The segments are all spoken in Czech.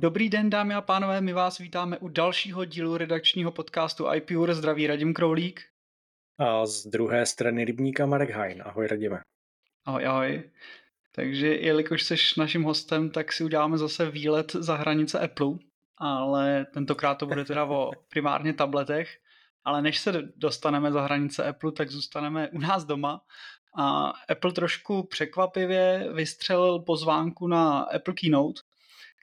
Dobrý den, dámy a pánové, my vás vítáme u dalšího dílu redakčního podcastu IPUR. Zdraví Radim Kroulík. A z druhé strany rybníka Marek Hain. Ahoj Radime. Ahoj, ahoj. Takže jelikož jsi naším hostem, tak si uděláme zase výlet za hranice Apple, ale tentokrát to bude teda o primárně tabletech. Ale než se dostaneme za hranice Apple, tak zůstaneme u nás doma. A Apple trošku překvapivě vystřelil pozvánku na Apple Keynote,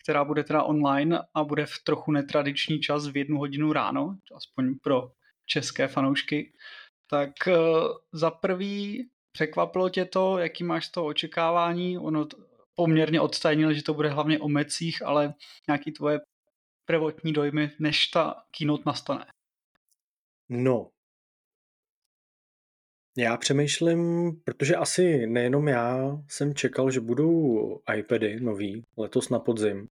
která bude teda online a bude v trochu netradiční čas v jednu hodinu ráno, aspoň pro české fanoušky. Tak uh, za prvý překvapilo tě to, jaký máš z toho očekávání? Ono poměrně odstajnil, že to bude hlavně o mecích, ale nějaký tvoje prvotní dojmy, než ta keynote nastane. No, já přemýšlím, protože asi nejenom já jsem čekal, že budou iPady nový letos na podzim,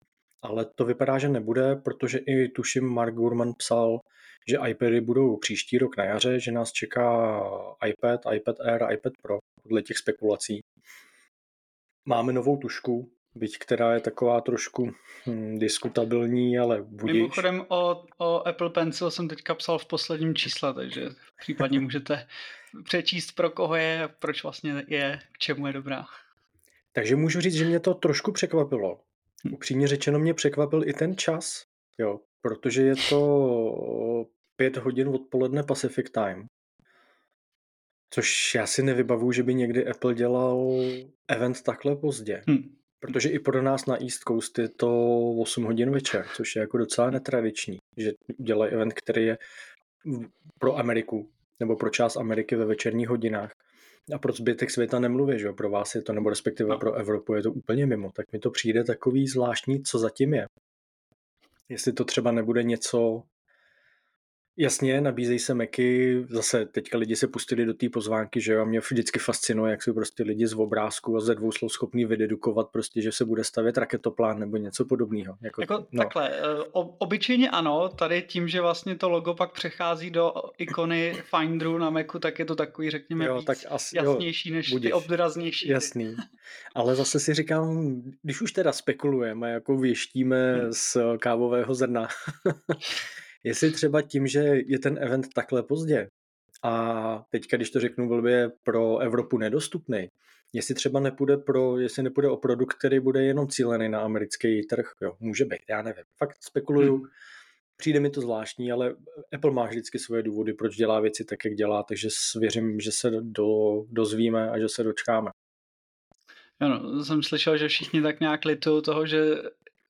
ale to vypadá, že nebude, protože i tuším Mark Gurman psal, že iPady budou příští rok na jaře, že nás čeká iPad, iPad Air, iPad Pro, podle těch spekulací. Máme novou tušku, byť která je taková trošku hm, diskutabilní, ale budíš. Mimochodem o, o Apple Pencil jsem teďka psal v posledním čísle, takže případně můžete přečíst, pro koho je, proč vlastně je, k čemu je dobrá. Takže můžu říct, že mě to trošku překvapilo. Upřímně řečeno mě překvapil i ten čas, jo, protože je to pět hodin odpoledne Pacific Time. Což já si nevybavu, že by někdy Apple dělal event takhle pozdě. Hmm. Protože i pro nás na East Coast je to 8 hodin večer, což je jako docela netradiční, že dělají event, který je pro Ameriku nebo pro část Ameriky ve večerních hodinách. A pro zbytek světa nemluvě, že jo? Pro vás je to, nebo respektive no. pro Evropu je to úplně mimo. Tak mi to přijde takový zvláštní, co zatím je. Jestli to třeba nebude něco Jasně, nabízejí se meky, zase teďka lidi se pustili do té pozvánky, že jo, a mě vždycky fascinuje, jak jsou prostě lidi z obrázku a ze dvou slov schopní vydedukovat prostě, že se bude stavět raketoplán nebo něco podobného. Jako, jako no. takhle, eh, o, obyčejně ano, tady tím, že vlastně to logo pak přechází do ikony Finderu na Macu, tak je to takový, řekněme, jo, víc tak asi, jasnější jo, než ty obraznější. Jasný. Ale zase si říkám, když už teda spekulujeme, jako věštíme hmm. z kávového zrna, Jestli třeba tím, že je ten event takhle pozdě a teďka, když to řeknu blbě, pro Evropu nedostupný, jestli třeba nepůjde, pro, jestli nepůjde o produkt, který bude jenom cílený na americký trh, jo, může být, já nevím. Fakt spekuluju, hmm. přijde mi to zvláštní, ale Apple má vždycky svoje důvody, proč dělá věci tak, jak dělá, takže věřím, že se do, dozvíme a že se dočkáme. Ano, jsem slyšel, že všichni tak nějak litují toho, že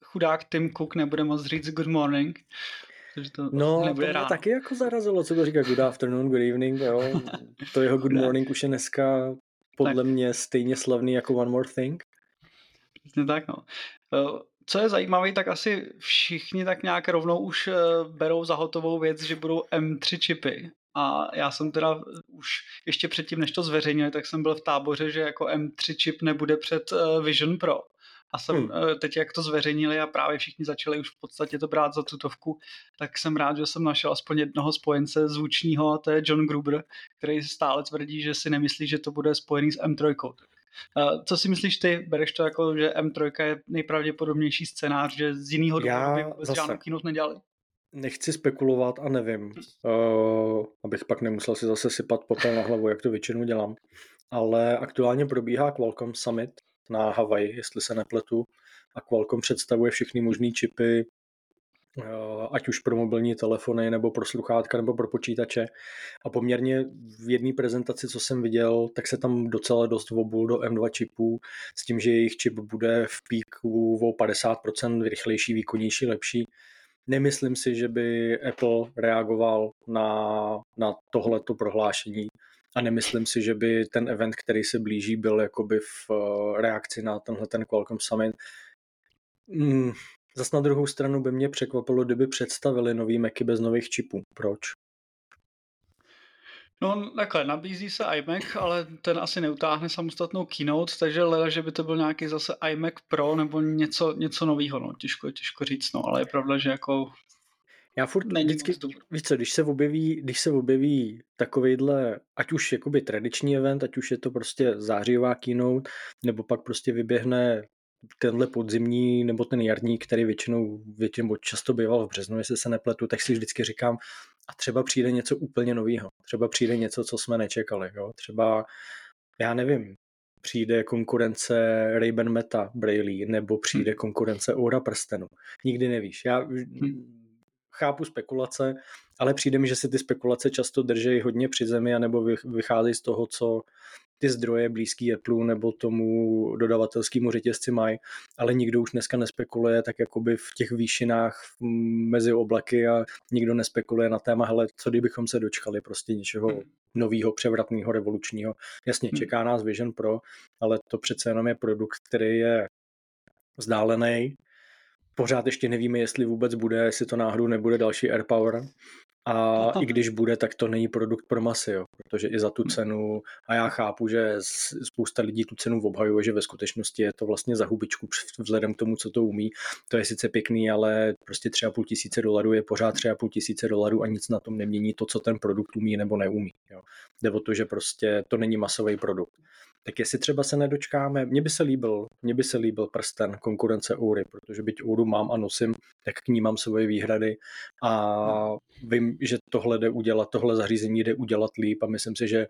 chudák Tim Cook nebude moc říct good morning, že to no, nebude to mě ráno. taky jako zarazilo, co to říká good afternoon, good evening, jo. To jeho good morning už je dneska podle tak. mě stejně slavný jako one more thing. Přesně tak, no. Eh, co je zajímavé, tak asi všichni tak nějak rovnou už eh, berou za hotovou věc, že budou M3 čipy. A já jsem teda už ještě předtím, než to zveřejnili, tak jsem byl v táboře, že jako M3 čip nebude před eh, Vision Pro. A jsem hmm. Eh, teď, jak to zveřejnili a právě všichni začali už v podstatě to brát za tutovku, tak jsem rád, že jsem našel aspoň jednoho spojence zvučního, a to je John Gruber, který stále tvrdí, že si nemyslí, že to bude spojený s M3. Uh, co si myslíš ty? Bereš to jako, že M3 je nejpravděpodobnější scénář, že z jiného důvodu by vůbec žádnou keynote nedělali? Nechci spekulovat a nevím, uh, abych pak nemusel si zase sypat popel na hlavu, jak to většinou dělám. Ale aktuálně probíhá Qualcomm Summit, na Havaji, jestli se nepletu. A Qualcomm představuje všechny možné čipy, eh, ať už pro mobilní telefony, nebo pro sluchátka, nebo pro počítače. A poměrně v jedné prezentaci, co jsem viděl, tak se tam docela dost vobul do M2 čipů, s tím, že jejich čip bude v píku o 50% rychlejší, výkonnější, lepší. Nemyslím si, že by Apple reagoval na, na tohleto prohlášení a nemyslím si, že by ten event, který se blíží, byl jakoby v eh, reakci na tenhle ten Qualcomm Summit. Mm, zas na druhou stranu by mě překvapilo, kdyby představili nový Macy bez nových čipů. Proč? No takhle, nabízí se iMac, ale ten asi neutáhne samostatnou keynote, takže leda, že by to byl nějaký zase iMac Pro nebo něco, něco nového, no, těžko, těžko říct, no, ale je pravda, že jako já furt Není vždycky, víš co, když se objeví, když se objeví takovýhle, ať už jakoby tradiční event, ať už je to prostě zářijová keynote, nebo pak prostě vyběhne tenhle podzimní nebo ten jarní, který většinou, většinou často býval v březnu, jestli se nepletu, tak si vždycky říkám, a třeba přijde něco úplně nového. Třeba přijde něco, co jsme nečekali. Jo? Třeba, já nevím, přijde konkurence Ray-Ban Meta Braille, nebo přijde hmm. konkurence Aura Prstenu. Nikdy nevíš. Já chápu spekulace, ale přijde mi, že se ty spekulace často drží hodně při zemi, anebo vycházejí z toho, co ty zdroje blízký Apple nebo tomu dodavatelskému řetězci mají, ale nikdo už dneska nespekuluje tak jakoby v těch výšinách mezi oblaky a nikdo nespekuluje na téma, hele, co kdybychom se dočkali prostě něčeho hmm. nového, převratného, revolučního. Jasně, hmm. čeká nás Vision Pro, ale to přece jenom je produkt, který je vzdálený, pořád ještě nevíme, jestli vůbec bude, jestli to náhodou nebude další AirPower. A i když bude, tak to není produkt pro masy, jo, protože i za tu cenu, a já chápu, že spousta lidí tu cenu obhajuje, že ve skutečnosti je to vlastně za hubičku vzhledem k tomu, co to umí. To je sice pěkný, ale prostě 3,5 tisíce dolarů je pořád 3,5 tisíce dolarů a nic na tom nemění to, co ten produkt umí nebo neumí. Jo. Jde o to, že prostě to není masový produkt tak jestli třeba se nedočkáme, mně by se líbil, mně by se líbil prsten konkurence Oury, protože byť Ouru mám a nosím, tak k ní mám svoje výhrady a vím, že tohle jde udělat, tohle zařízení jde udělat líp a myslím si, že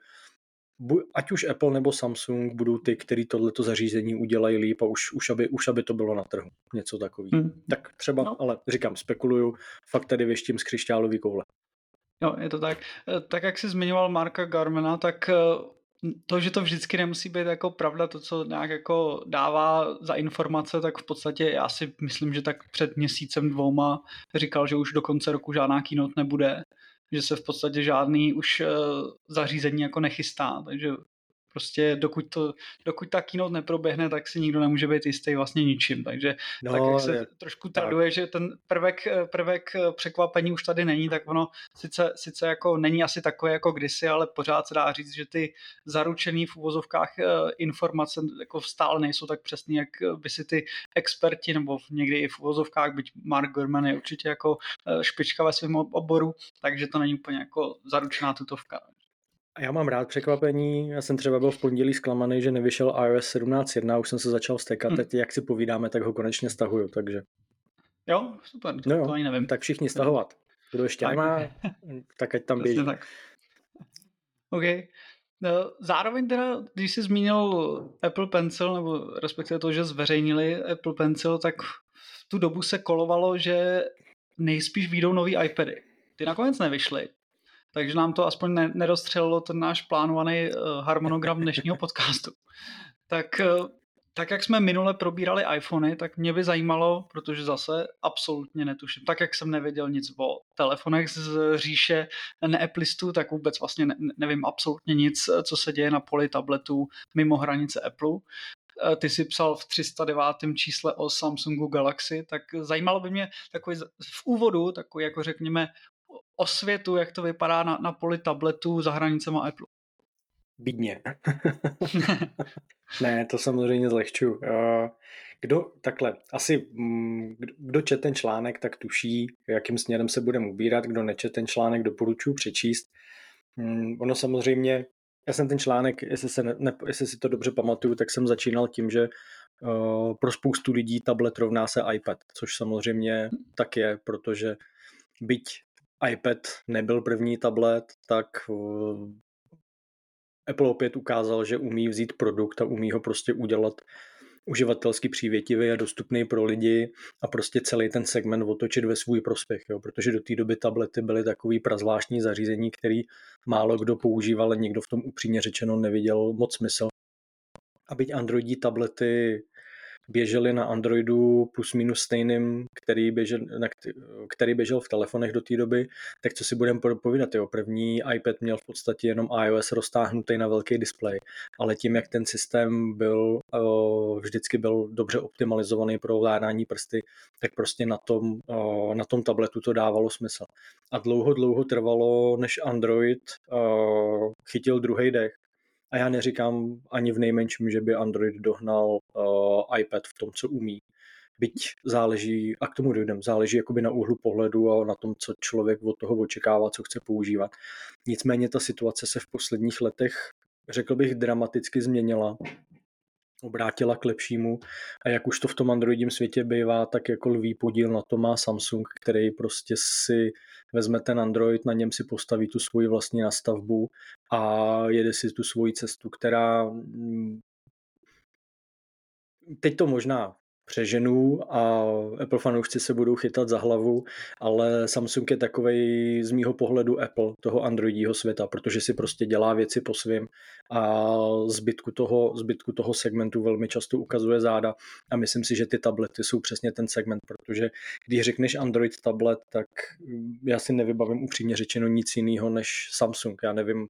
ať už Apple nebo Samsung budou ty, který tohleto zařízení udělají líp a už, už, aby, už aby to bylo na trhu. Něco takového. Hmm. Tak třeba, no. ale říkám, spekuluju, fakt tady věštím z křišťálový koule. Jo, je to tak. E, tak jak jsi zmiňoval Marka Garmana, tak e, to, že to vždycky nemusí být jako pravda, to, co nějak jako dává za informace, tak v podstatě já si myslím, že tak před měsícem dvouma říkal, že už do konce roku žádná keynote nebude, že se v podstatě žádný už uh, zařízení jako nechystá, takže Prostě dokud, to, dokud ta keynote neproběhne, tak si nikdo nemůže být jistý vlastně ničím. Takže no, tak jak se je, trošku traduje, tak. že ten prvek, prvek překvapení už tady není, tak ono sice, sice jako není asi takové jako kdysi, ale pořád se dá říct, že ty zaručený v uvozovkách eh, informace jako stále nejsou tak přesný, jak by si ty experti nebo někdy i v uvozovkách, byť Mark Gurman je určitě jako eh, špička ve svém oboru, takže to není úplně jako zaručená tutovka. A já mám rád překvapení. Já jsem třeba byl v pondělí zklamaný, že nevyšel iOS 17.1, už jsem se začal stekat. Hmm. Teď, jak si povídáme, tak ho konečně stahuju, takže... Jo, super, to, no jo, to ani nevím. Tak všichni stahovat. Kdo ještě tak. nemá, tak ať tam běží. Tak. OK. No, zároveň teda, když jsi zmínil Apple Pencil, nebo respektive to, že zveřejnili Apple Pencil, tak v tu dobu se kolovalo, že nejspíš výjdou nový iPady. Ty nakonec nevyšly takže nám to aspoň ne, nerozstřelilo ten náš plánovaný uh, harmonogram dnešního podcastu. Tak, uh, tak jak jsme minule probírali iPhony, tak mě by zajímalo, protože zase absolutně netuším, tak jak jsem nevěděl nic o telefonech z říše neapplistů, tak vůbec vlastně ne, nevím absolutně nic, co se děje na poli tabletů mimo hranice Apple eh, ty si psal v 309. čísle o Samsungu Galaxy, tak zajímalo by mě takový v úvodu, takový jako řekněme o světu, jak to vypadá na, na poli tabletů za hranicema Apple. Bídně. ne, to samozřejmě zlehču. Kdo, takhle, asi mm, kdo čet ten článek, tak tuší, jakým směrem se budeme ubírat. Kdo nečet ten článek, doporučuji přečíst. Mm, ono samozřejmě, já jsem ten článek, jestli, se ne, jestli si to dobře pamatuju, tak jsem začínal tím, že uh, pro spoustu lidí tablet rovná se iPad, což samozřejmě tak je, protože byť iPad nebyl první tablet, tak Apple opět ukázal, že umí vzít produkt a umí ho prostě udělat uživatelsky přívětivý a dostupný pro lidi a prostě celý ten segment otočit ve svůj prospěch, jo? protože do té doby tablety byly takový prazvláštní zařízení, který málo kdo používal nikdo v tom upřímně řečeno neviděl moc smysl. A byť Androidí tablety běžely na Androidu plus minus stejným, který běžel, na, který běžel v telefonech do té doby, tak co si budeme povídat, jo, první iPad měl v podstatě jenom iOS roztáhnutý na velký displej, ale tím, jak ten systém byl, vždycky byl dobře optimalizovaný pro ovládání prsty, tak prostě na tom, na tom tabletu to dávalo smysl. A dlouho, dlouho trvalo, než Android chytil druhý dech a já neříkám ani v nejmenším, že by Android dohnal uh, iPad v tom, co umí. Byť záleží, a k tomu dojdem, záleží jakoby na úhlu pohledu a na tom, co člověk od toho očekává, co chce používat. Nicméně ta situace se v posledních letech, řekl bych, dramaticky změnila obrátila k lepšímu. A jak už to v tom Androidím světě bývá, tak jako lví podíl na to má Samsung, který prostě si vezme ten Android, na něm si postaví tu svoji vlastní nastavbu a jede si tu svoji cestu, která mm, teď to možná přeženu a Apple fanoušci se budou chytat za hlavu, ale Samsung je takovej z mýho pohledu Apple, toho androidího světa, protože si prostě dělá věci po svým a zbytku toho, zbytku toho segmentu velmi často ukazuje záda a myslím si, že ty tablety jsou přesně ten segment, protože když řekneš Android tablet, tak já si nevybavím upřímně řečeno nic jiného než Samsung. Já nevím,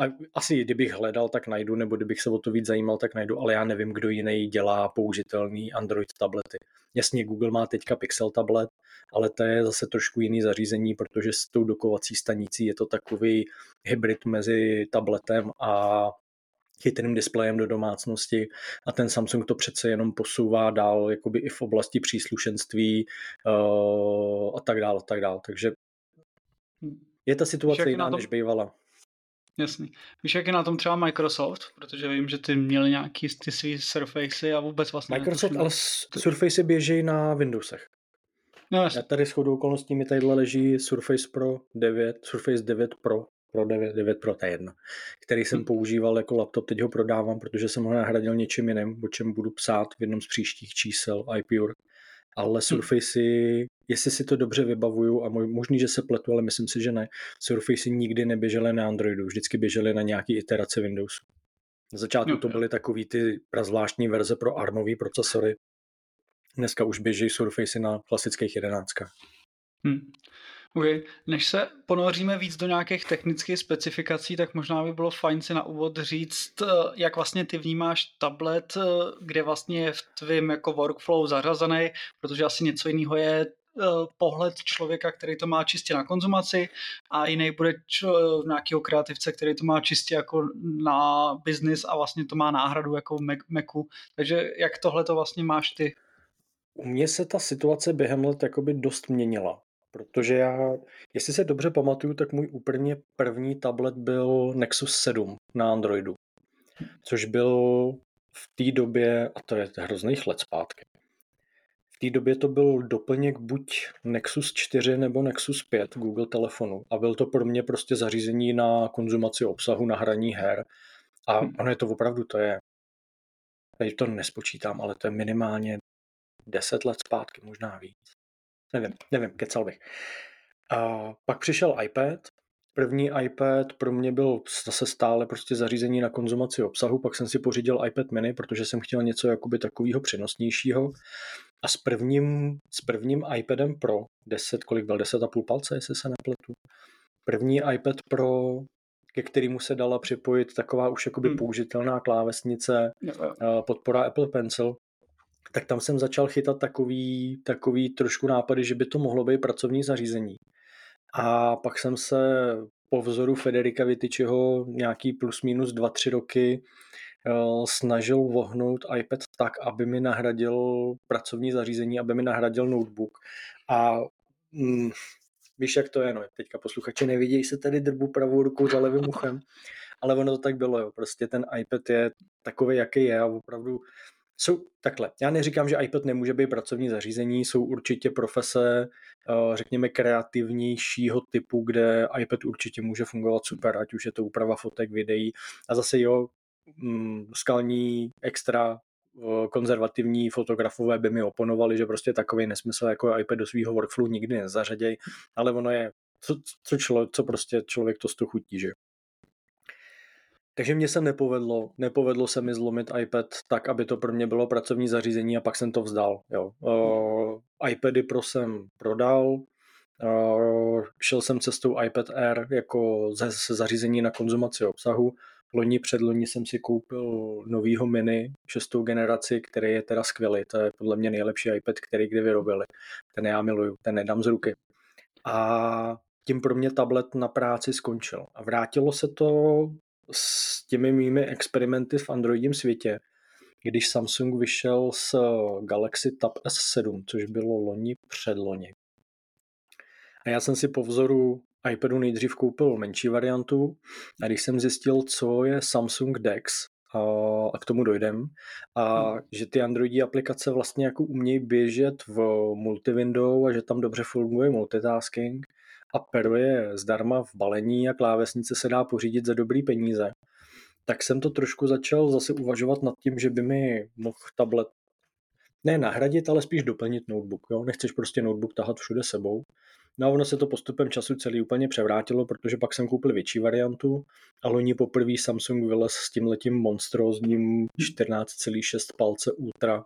a asi kdybych hledal, tak najdu, nebo kdybych se o to víc zajímal, tak najdu, ale já nevím, kdo jiný dělá použitelný Android tablety. Jasně, Google má teďka Pixel tablet, ale to je zase trošku jiný zařízení, protože s tou dokovací stanicí je to takový hybrid mezi tabletem a chytrým displejem do domácnosti a ten Samsung to přece jenom posouvá dál jakoby i v oblasti příslušenství uh, a tak dále, tak dále. Takže je ta situace jiná, než bývala. Jasný. Víš, jak je na tom třeba Microsoft? Protože vím, že ty měli nějaký ty svý Surface a vůbec vlastně Microsoft, ale Surface běží na Windowsech. No, jasný. Já tady s chodou okolností mi tady leží Surface Pro 9, Surface 9 Pro, Pro 9, 9 Pro, to je jedno, který jsem hmm. používal jako laptop, teď ho prodávám, protože jsem ho nahradil něčím jiným, o čem budu psát v jednom z příštích čísel iPure ale hm. Surfacey, jestli si to dobře vybavuju, a možný, že se pletu, ale myslím si, že ne, Surfacey nikdy neběžely na Androidu, vždycky běžely na nějaký iterace Windowsu. Na začátku to byly takový ty prazvláštní verze pro ARMový procesory. Dneska už běží Surfacey na klasických jedenáctkách. Hmm. Okay. Než se ponoříme víc do nějakých technických specifikací, tak možná by bylo fajn si na úvod říct, eh, jak vlastně ty vnímáš tablet, eh, kde vlastně je v tvým jako workflow zařazený, protože asi něco jiného je eh, pohled člověka, který to má čistě na konzumaci a jiný bude č- nějakého kreativce, který to má čistě jako na business a vlastně to má náhradu jako v Macu. Takže jak tohle to vlastně máš ty? U mě se ta situace během let jakoby dost měnila. Protože já, jestli se dobře pamatuju, tak můj úplně první tablet byl Nexus 7 na Androidu. Což byl v té době, a to je hrozných let zpátky, v té době to byl doplněk buď Nexus 4 nebo Nexus 5 Google telefonu. A byl to pro mě prostě zařízení na konzumaci obsahu, na hraní her. A hm. ono je to opravdu, to je, teď to nespočítám, ale to je minimálně 10 let zpátky, možná víc. Nevím, nevím, kecal bych. A pak přišel iPad. První iPad pro mě byl zase stále prostě zařízení na konzumaci obsahu, pak jsem si pořídil iPad mini, protože jsem chtěl něco jakoby takového přenosnějšího. A s prvním, s prvním iPadem Pro, 10, kolik byl, 10,5 palce, jestli se nepletu. První iPad Pro, ke kterému se dala připojit taková už jakoby hmm. použitelná klávesnice, podpora Apple Pencil, tak tam jsem začal chytat takový, takový trošku nápady, že by to mohlo být pracovní zařízení. A pak jsem se po vzoru Federika Vitičiho nějaký plus minus 2-3 roky eh, snažil vohnout iPad tak, aby mi nahradil pracovní zařízení, aby mi nahradil notebook. A mm, víš, jak to je, no. Teďka posluchači nevidějí se tady drbu pravou rukou za levým uchem, ale ono to tak bylo, jo. Prostě ten iPad je takový, jaký je a opravdu jsou takhle. Já neříkám, že iPad nemůže být pracovní zařízení, jsou určitě profese, eh, řekněme, kreativnějšího typu, kde iPad určitě může fungovat super, ať už je to úprava fotek, videí. A zase jo, mm, skalní extra eh, konzervativní fotografové by mi oponovali, že prostě takový nesmysl jako iPad do svého workflow nikdy nezařaděj, ale ono je, co, co, člo, co prostě člověk to z toho chutí, že Takže mně se nepovedlo, nepovedlo se mi zlomit iPad tak, aby to pro mě bylo pracovní zařízení a pak jsem to vzdal. Jo. Uh, iPady Pro jsem prodal, uh, šel jsem cestou iPad Air jako ze, ze zařízení na konzumaci obsahu. Loni před loni jsem si koupil novýho mini, šestou generaci, který je teda skvělý. To je podle mě nejlepší iPad, který kdy vyrobili. Ten já miluju, ten nedám z ruky. A tím pro mě tablet na práci skončil. A vrátilo se to s těmi mými experimenty v Androidním světě, když Samsung vyšel s Galaxy Tab S7, což bylo loni předloni. A já jsem si po vzoru iPadu nejdřív koupil menší variantu a když jsem zjistil, co je Samsung DeX, a, a k tomu dojdem, a hmm. že ty Androidí aplikace vlastně jako umějí běžet v multiwindow a že tam dobře funguje multitasking, a pero je zdarma v balení a klávesnice se dá pořídit za dobrý peníze, tak jsem to trošku začal zase uvažovat nad tím, že by mi mohl tablet ne nahradit, ale spíš doplnit notebook. Jo? Nechceš prostě notebook tahat všude sebou. No a ono se to postupem času celý úplně převrátilo, protože pak jsem koupil větší variantu a loni poprvé Samsung vylez s tím letím monstrózním 14,6 palce Ultra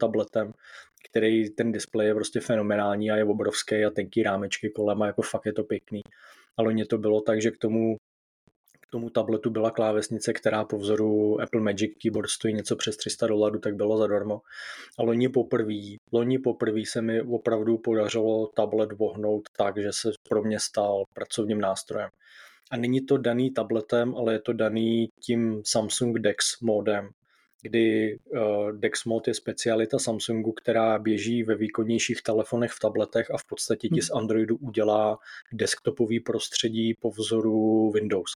tabletem, který ten displej je prostě fenomenální a je obrovský a tenký rámečky kolem a jako fakt je to pěkný. A loni to bylo tak, že k tomu k tomu tabletu byla klávesnice, která po vzoru Apple Magic Keyboard stojí něco přes 300 dolarů, tak bylo zadarmo. A loni poprvé, loni poprvé se mi opravdu podařilo tablet vohnout tak, že se pro mě stal pracovním nástrojem. A není to daný tabletem, ale je to daný tím Samsung DeX modem, kdy uh, DeX Mode je specialita Samsungu, která běží ve výkonnějších telefonech, v tabletech a v podstatě ti z hmm. Androidu udělá desktopový prostředí po vzoru Windows.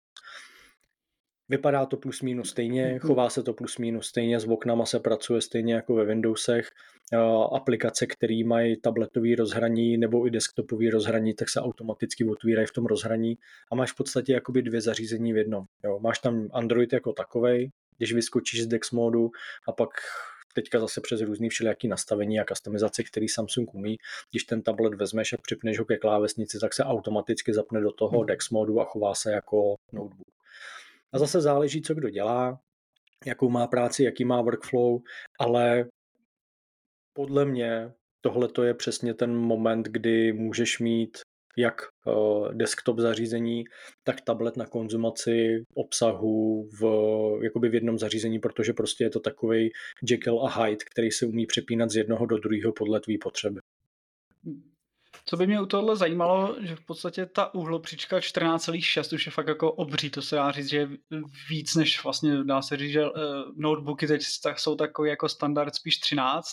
Vypadá to plus minus stejně, hmm. chová se to plus minus stejně, s oknama se pracuje stejně jako ve Windowsech. Aplikace, které mají tabletový rozhraní nebo i desktopový rozhraní, tak se automaticky otvírají v tom rozhraní a máš v podstatě jakoby dvě zařízení v jednom. Jo, máš tam Android jako takovej, když vyskočíš z Dex modu a pak teďka zase přes různý všelijaký nastavení a customizace, který Samsung umí. Když ten tablet vezmeš a připneš ho ke klávesnici, tak se automaticky zapne do toho hmm. Dex modu a chová se jako notebook. A zase záleží, co kdo dělá, jakou má práci, jaký má workflow, ale podle mě tohle to je přesně ten moment, kdy můžeš mít jak uh, desktop zařízení, tak tablet na konzumaci obsahu v, jakoby v jednom zařízení, protože prostě je to takový Jekyll a Hyde, který se umí přepínat z jednoho do druhého podle tvý potřeby. Co by mě u tohle zajímalo, že v podstatě ta úhlopříčka 14,6 už je fakt jako obří, to se dá říct, že je víc než vlastně dá se říct, že uh, notebooky teď jsou takový jako standard spíš 13,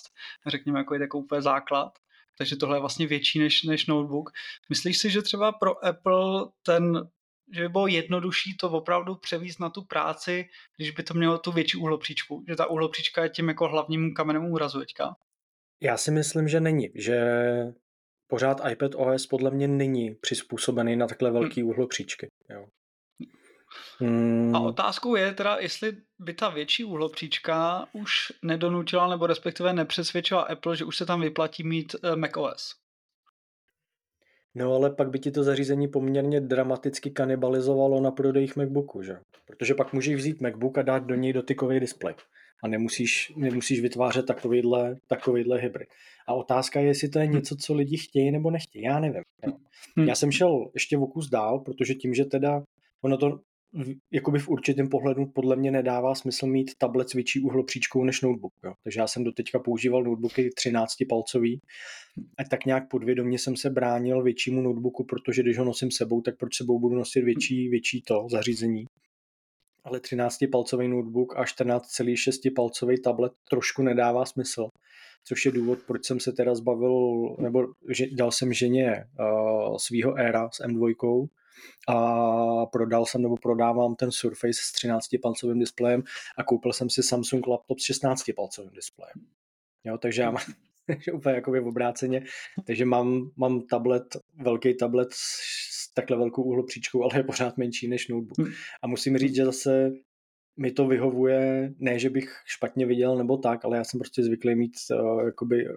řekněme jako je takový úplně základ takže tohle je vlastně větší než, než notebook. Myslíš si, že třeba pro Apple ten že by bylo jednodušší to opravdu převíst na tu práci, když by to mělo tu větší úhlopříčku, že ta úhlopříčka je tím jako hlavním kamenem úrazu teďka? Já si myslím, že není, že pořád iPad OS podle mě není přizpůsobený na takhle velký hmm. úhlopříčky. Jo. Hmm. A otázkou je teda, jestli by ta větší úhlopříčka už nedonutila nebo respektive nepřesvědčila Apple, že už se tam vyplatí mít eh, macOS. No ale pak by ti to zařízení poměrně dramaticky kanibalizovalo na prodejích MacBooku, že? Protože pak můžeš vzít MacBook a dát do něj dotykový displej. A nemusíš, nemusíš vytvářet takovýhle, takovýhle hybrid. A otázka je, jestli to je hm. něco, co lidi chtějí nebo nechtějí. Já nevím. Hm. Já jsem šel ještě v okus dál, protože tím, že teda ono to jakoby v určitém pohledu podle mě nedává smysl mít tablet s větší uhlopříčkou než notebook. Jo. Takže já jsem do teďka používal notebooky 13 palcový a tak nějak podvědomě jsem se bránil většímu notebooku, protože když ho nosím sebou, tak proč sebou budu nosit větší, větší to zařízení. Ale 13 palcový notebook a 14,6 palcový tablet trošku nedává smysl. Což je důvod, proč jsem se teda zbavil, nebo že dal jsem ženě uh, svýho éra s M2, a prodal jsem nebo prodávám ten Surface s 13-palcovým displejem a koupil jsem si Samsung laptop s 16-palcovým displejem. Jo, takže já mám úplně jako v obráceně. Takže mám, mám tablet, velký tablet s takhle velkou úhlopříčkou, ale je pořád menší než notebook. Hmm. A musím říct, že zase mi to vyhovuje, ne, že bych špatně viděl nebo tak, ale já jsem prostě zvyklý mít uh, jakoby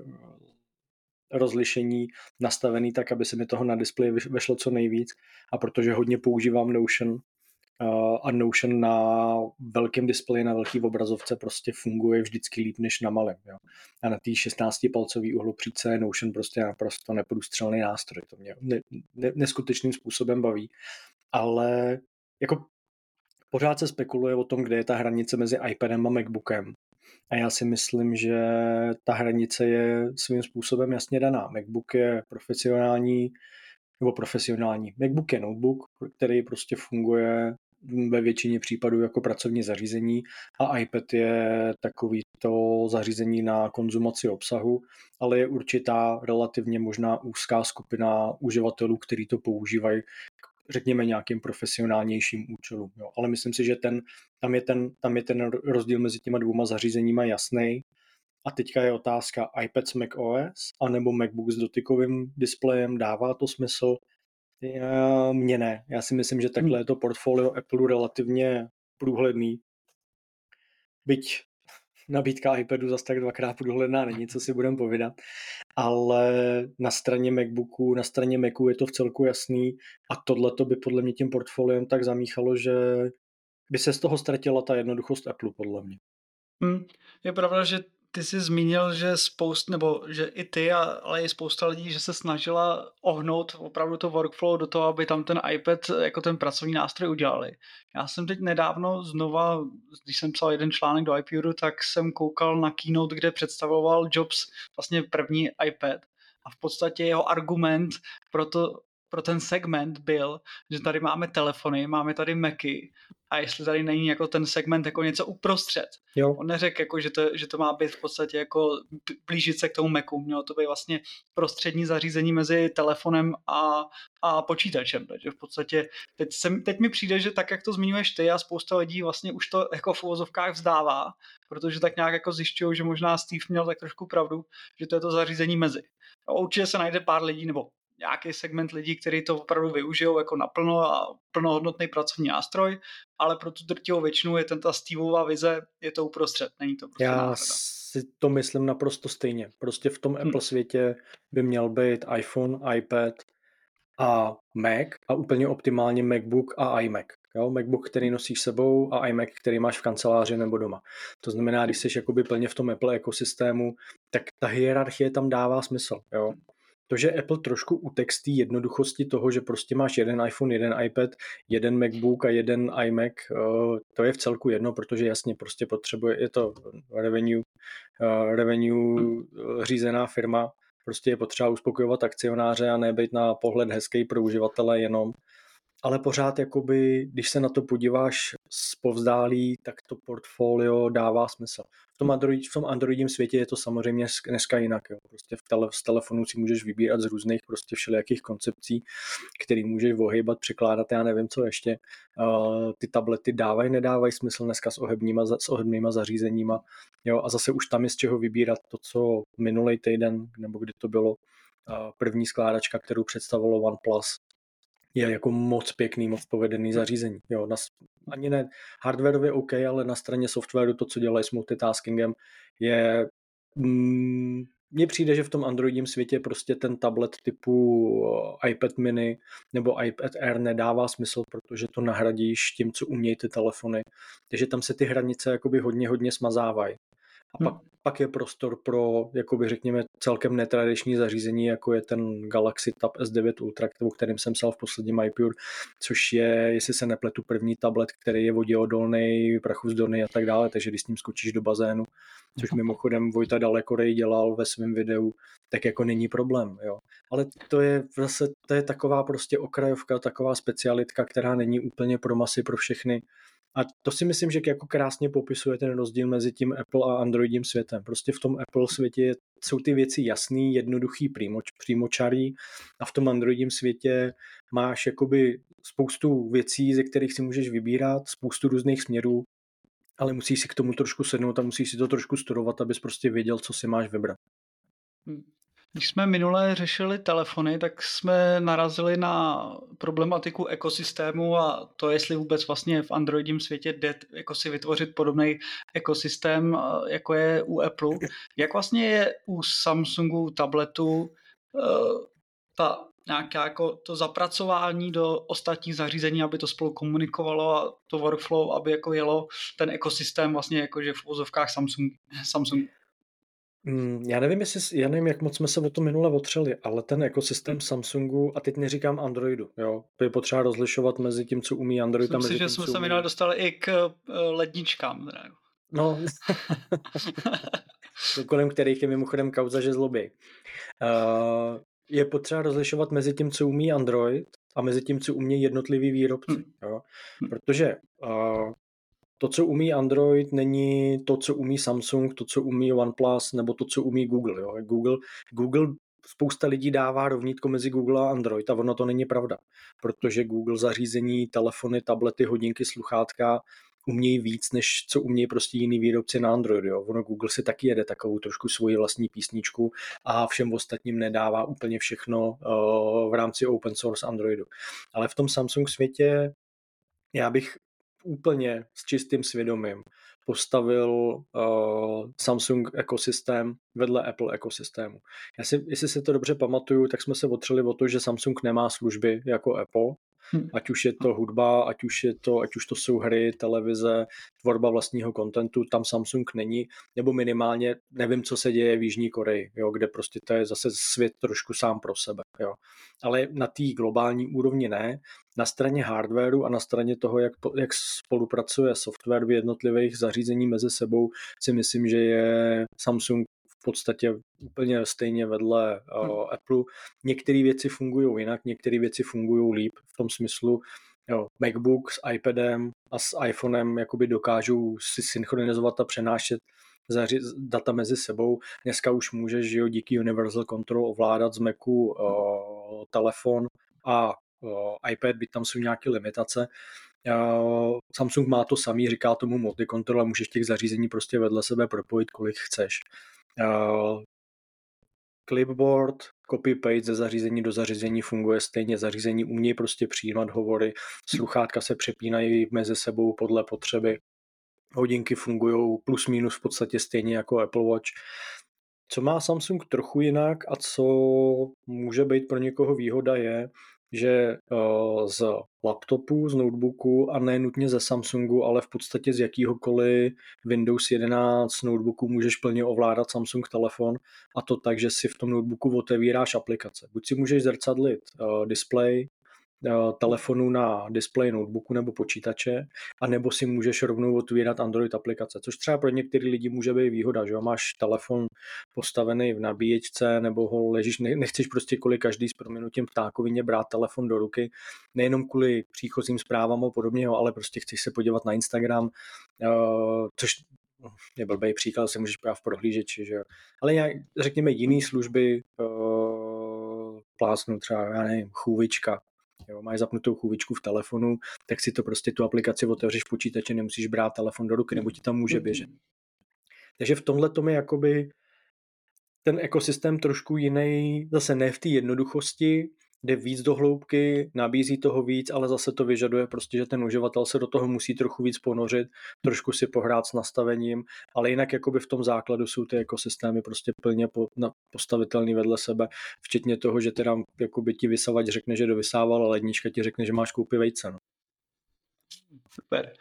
rozlišení nastavený tak, aby se mi toho na displeji vešlo co nejvíc. A protože hodně používám Notion, a Notion na velkém displeji, na velký obrazovce prostě funguje vždycky líp než na malém. Jo. A na té 16-palcový uhlopříce je Notion prostě naprosto neprůstřelný nástroj. To mě ne, ne, neskutečným způsobem baví. Ale jako pořád se spekuluje o tom, kde je ta hranice mezi iPadem a MacBookem. A já si myslím, že ta hranice je svým způsobem jasně daná. MacBook je profesionální, nebo profesionální. MacBook je notebook, který prostě funguje ve většině případů jako pracovní zařízení a iPad je takový to zařízení na konzumaci obsahu, ale je určitá relativně možná úzká skupina uživatelů, kteří to používají řekněme, nějakým profesionálnějším účelům. Jo. Ale myslím si, že ten, tam, je ten, tam je ten rozdíl mezi těma dvouma zařízeníma jasný. A teďka je otázka iPad s Mac OS anebo MacBook s dotykovým displejem, dává to smysl? Mně ne. Já si myslím, že takhle je to portfolio Apple relativně průhledný. Byť nabídka iPadu zase tak dvakrát průhledná není, co si budeme povídat, ale na straně MacBooku, na straně Macu je to v celku jasný a tohle to by podle mě tím portfoliem tak zamíchalo, že by se z toho ztratila ta jednoduchost Apple, podle mě. Hmm. Je pravda, že ty jsi zmínil, že spoust, nebo že i ty, ale i spousta lidí, že se snažila ohnout opravdu to workflow do toho, aby tam ten iPad jako ten pracovní nástroj udělali. Já jsem teď nedávno znova, když jsem psal jeden článek do iPadu, tak jsem koukal na keynote, kde představoval Jobs vlastně první iPad a v podstatě jeho argument pro to, pro ten segment byl, že tady máme telefony, máme tady Macy a jestli tady není jako ten segment jako něco uprostřed. Jo. On neřekl, jako, že, to, že to má být v podstatě jako blížit se k tomu Macu. Mělo to být vlastně prostřední zařízení mezi telefonem a, a počítačem. Takže v podstatě teď, se, teď mi přijde, že tak, jak to zmiňuješ ty a spousta lidí vlastně už to jako v uvozovkách vzdává, protože tak nějak jako zjišťují, že možná Steve měl tak trošku pravdu, že to je to zařízení mezi. A určitě se najde pár lidí, nebo nějaký segment lidí, kteří to opravdu využijou jako naplno a plnohodnotný pracovní nástroj, ale pro tu drtivou většinu je ten ta Steveová vize, je to uprostřed, není to prostě Já náhrada. si to myslím naprosto stejně. Prostě v tom hmm. Apple světě by měl být iPhone, iPad a Mac a úplně optimálně MacBook a iMac. Jo? MacBook, který nosíš sebou a iMac, který máš v kanceláři nebo doma. To znamená, když jsi jakoby plně v tom Apple ekosystému, tak ta hierarchie tam dává smysl. Jo? To, že Apple trošku utextí jednoduchosti toho, že prostě máš jeden iPhone, jeden iPad, jeden MacBook a jeden iMac, eh, to je v celku jedno, protože jasně prostě potřebuje, je to revenue, eh, revenue eh, řízená firma, prostě je potřeba uspokojovat akcionáře a ne být na pohled hezký pro uživatele jenom. Ale pořád jakoby, když se na to podíváš z povzdálí, tak to portfolio dává smysl. V tom, Android, v tom Androidním světě je to samozřejmě dneska jinak. Jo. Prostě v tele, z telefonu si můžeš vybírat z různých prostě všelijakých koncepcí, který můžeš ohejbat, překládat, já nevím co ještě. Uh, ty tablety dávají, nedávají smysl dneska s ohebníma, s ohebnýma zařízeníma. Jo, a zase už tam je z čeho vybírat to, co minulý týden, nebo kdy to bylo, první skládačka, kterou představilo OnePlus, je jako moc pěkný, moc povedený zařízení. Jo, na, ani ne hardwareově OK, ale na straně softwaru to, co dělají s multitaskingem, je mm, mně přijde, že v tom Androidním světě prostě ten tablet typu eh, iPad mini nebo iPad Air nedává smysl, protože to nahradíš tím, co umějí ty telefony. Takže tam se ty hranice jakoby hodně, hodně smazávají. A pak, hmm. pak je prostor pro, jakoby řekněme, celkem netradiční zařízení, jako je ten Galaxy Tab S9 Ultra, o kterým jsem psal v posledním iPure, což je, jestli se nepletu, první tablet, který je voděodolný, prachuzdolný a tak dále, takže když s ním skočíš do bazénu, což mimochodem Vojta Dalekorej dělal ve svém videu, tak jako není problém, jo. Ale to je zase, to je taková prostě okrajovka, taková specialitka, která není úplně pro masy, pro všechny a to si myslím, že jako krásně popisuje ten rozdíl mezi tím Apple a Androidím světem. Prostě v tom Apple světě jsou ty věci jasný, jednoduchý, přímoč, přímočarý a v tom Androidím světě máš jakoby spoustu věcí, ze kterých si můžeš vybírat, spoustu různých směrů, ale musíš si k tomu trošku sednout a musíš si to trošku studovat, abys prostě věděl, co si máš vybrat. Hmm. Když jsme minule řešili telefony, tak jsme narazili na problematiku ekosystému a to, jestli vůbec vlastně v Androidním světě jde jako si vytvořit podobný ekosystém, jako je u Apple. Jak vlastně je u Samsungu tabletu ta nějaké jako to zapracování do ostatních zařízení, aby to spolu komunikovalo a to workflow, aby jako jelo ten ekosystém vlastně jakože v úzovkách Samsung, Samsung Mm, já nevím, jestli, já nevím, jak moc jsme se o to minule otřeli, ale ten ekosystém hmm. Samsungu, a teď neříkám Androidu, jo, to je potřeba rozlišovat mezi tím, co umí Android Myslím a mezi si, tím, že jsme co se minule dostali i k uh, ledničkám. Teda. No, kolem kterých je mimochodem kauza, že zlobí. Uh, je potřeba rozlišovat mezi tím, co umí Android a mezi tím, co umí jednotlivý výrobci. Hmm. Jo? Hm. Protože uh, to, co umí Android, není to, co umí Samsung, to, co umí OnePlus, nebo to, co umí Google. Jo? Google, Google spousta lidí dává rovnítko mezi Google a Android a ono to není pravda, protože Google zařízení, telefony, tablety, hodinky, sluchátka umějí víc, než co umějí prostě jiný výrobci na Android. Jo. Ono Google si taky jede takovou trošku svoji vlastní písničku a všem ostatním nedává úplně všechno uh, v rámci open source Androidu. Ale v tom Samsung světě já bych úplně s čistým svědomím postavil uh, Samsung ekosystém vedle Apple ekosystému. Já si, jestli si to dobře pamatuju, tak jsme se otřeli o to, že Samsung nemá služby jako Apple. Ať už je to hudba, ať už, je to, ať už to jsou hry, televize, tvorba vlastního kontentu, tam Samsung není, nebo minimálně nevím, co se děje v Jižní Koreji, jo, kde prostě to je zase svět trošku sám pro sebe. Jo. Ale na té globální úrovni ne. Na straně hardwareu a na straně toho, jak, jak spolupracuje software v jednotlivých zařízení mezi sebou, si myslím, že je Samsung v podstatě úplně stejně vedle uh, hmm. Apple. Některé věci fungují jinak, některé věci fungují líp v tom smyslu, jo, MacBook s iPadem a s iPhonem jakoby dokážou si synchronizovat a přenášet data mezi sebou. Dneska už můžeš, že jo, díky Universal Control ovládat z Macu uh, telefon a uh, iPad, byť tam jsou nějaké limitace. Samsung má to samý, říká tomu multicontrol a můžeš těch zařízení prostě vedle sebe propojit, kolik chceš. Clipboard, copy-paste ze zařízení do zařízení funguje stejně. Zařízení umějí prostě přijímat hovory, sluchátka se přepínají mezi sebou podle potřeby. Hodinky fungují plus minus v podstatě stejně jako Apple Watch. Co má Samsung trochu jinak a co může být pro někoho výhoda je, že uh, z laptopu, z notebooku a ne nutně ze Samsungu, ale v podstatě z jakýhokoliv Windows 11 notebooku můžeš plně ovládat Samsung telefon a to tak, že si v tom notebooku otevíráš aplikace. Buď si můžeš zrcadlit uh, display, Eh, telefonu na display notebooku nebo počítače, a nebo si můžeš rovnou otvírat Android aplikace, což třeba pro některé lidi může být výhoda, že máš telefon postavený v nabíječce nebo ho ležíš, nechceš prostě kvůli každý s proměnutím ptákovině brát telefon do ruky, nejenom kvůli příchozím zprávám a podobně, ale prostě chceš se podívat na Instagram, eh, což je blbý příklad, se můžeš právě v prohlížeči, že jo. Ale nějak, řekněme jiné služby, uh, plásnu třeba, já nevím, chůvička, Jo, máš zapnutou chůvičku v telefonu, tak si to prostě tu aplikaci otevřeš v počítači, nemusíš brát telefon do ruky, nebo ti tam může běžet. Takže v tomhle tom je jakoby ten ekosystém trošku jiný, zase ne v té jednoduchosti, jde víc do hloubky, nabízí toho víc, ale zase to vyžaduje prostě, že ten uživatel se do toho musí trochu víc ponořit, trošku si pohrát s nastavením, ale jinak jakoby v tom základu jsou ty ekosystémy prostě plně po, na, postavitelný vedle sebe, včetně toho, že teda jakoby ti vysavač řekne, že dovysával, a lednička ti řekne, že máš koupit vejce. No. Super.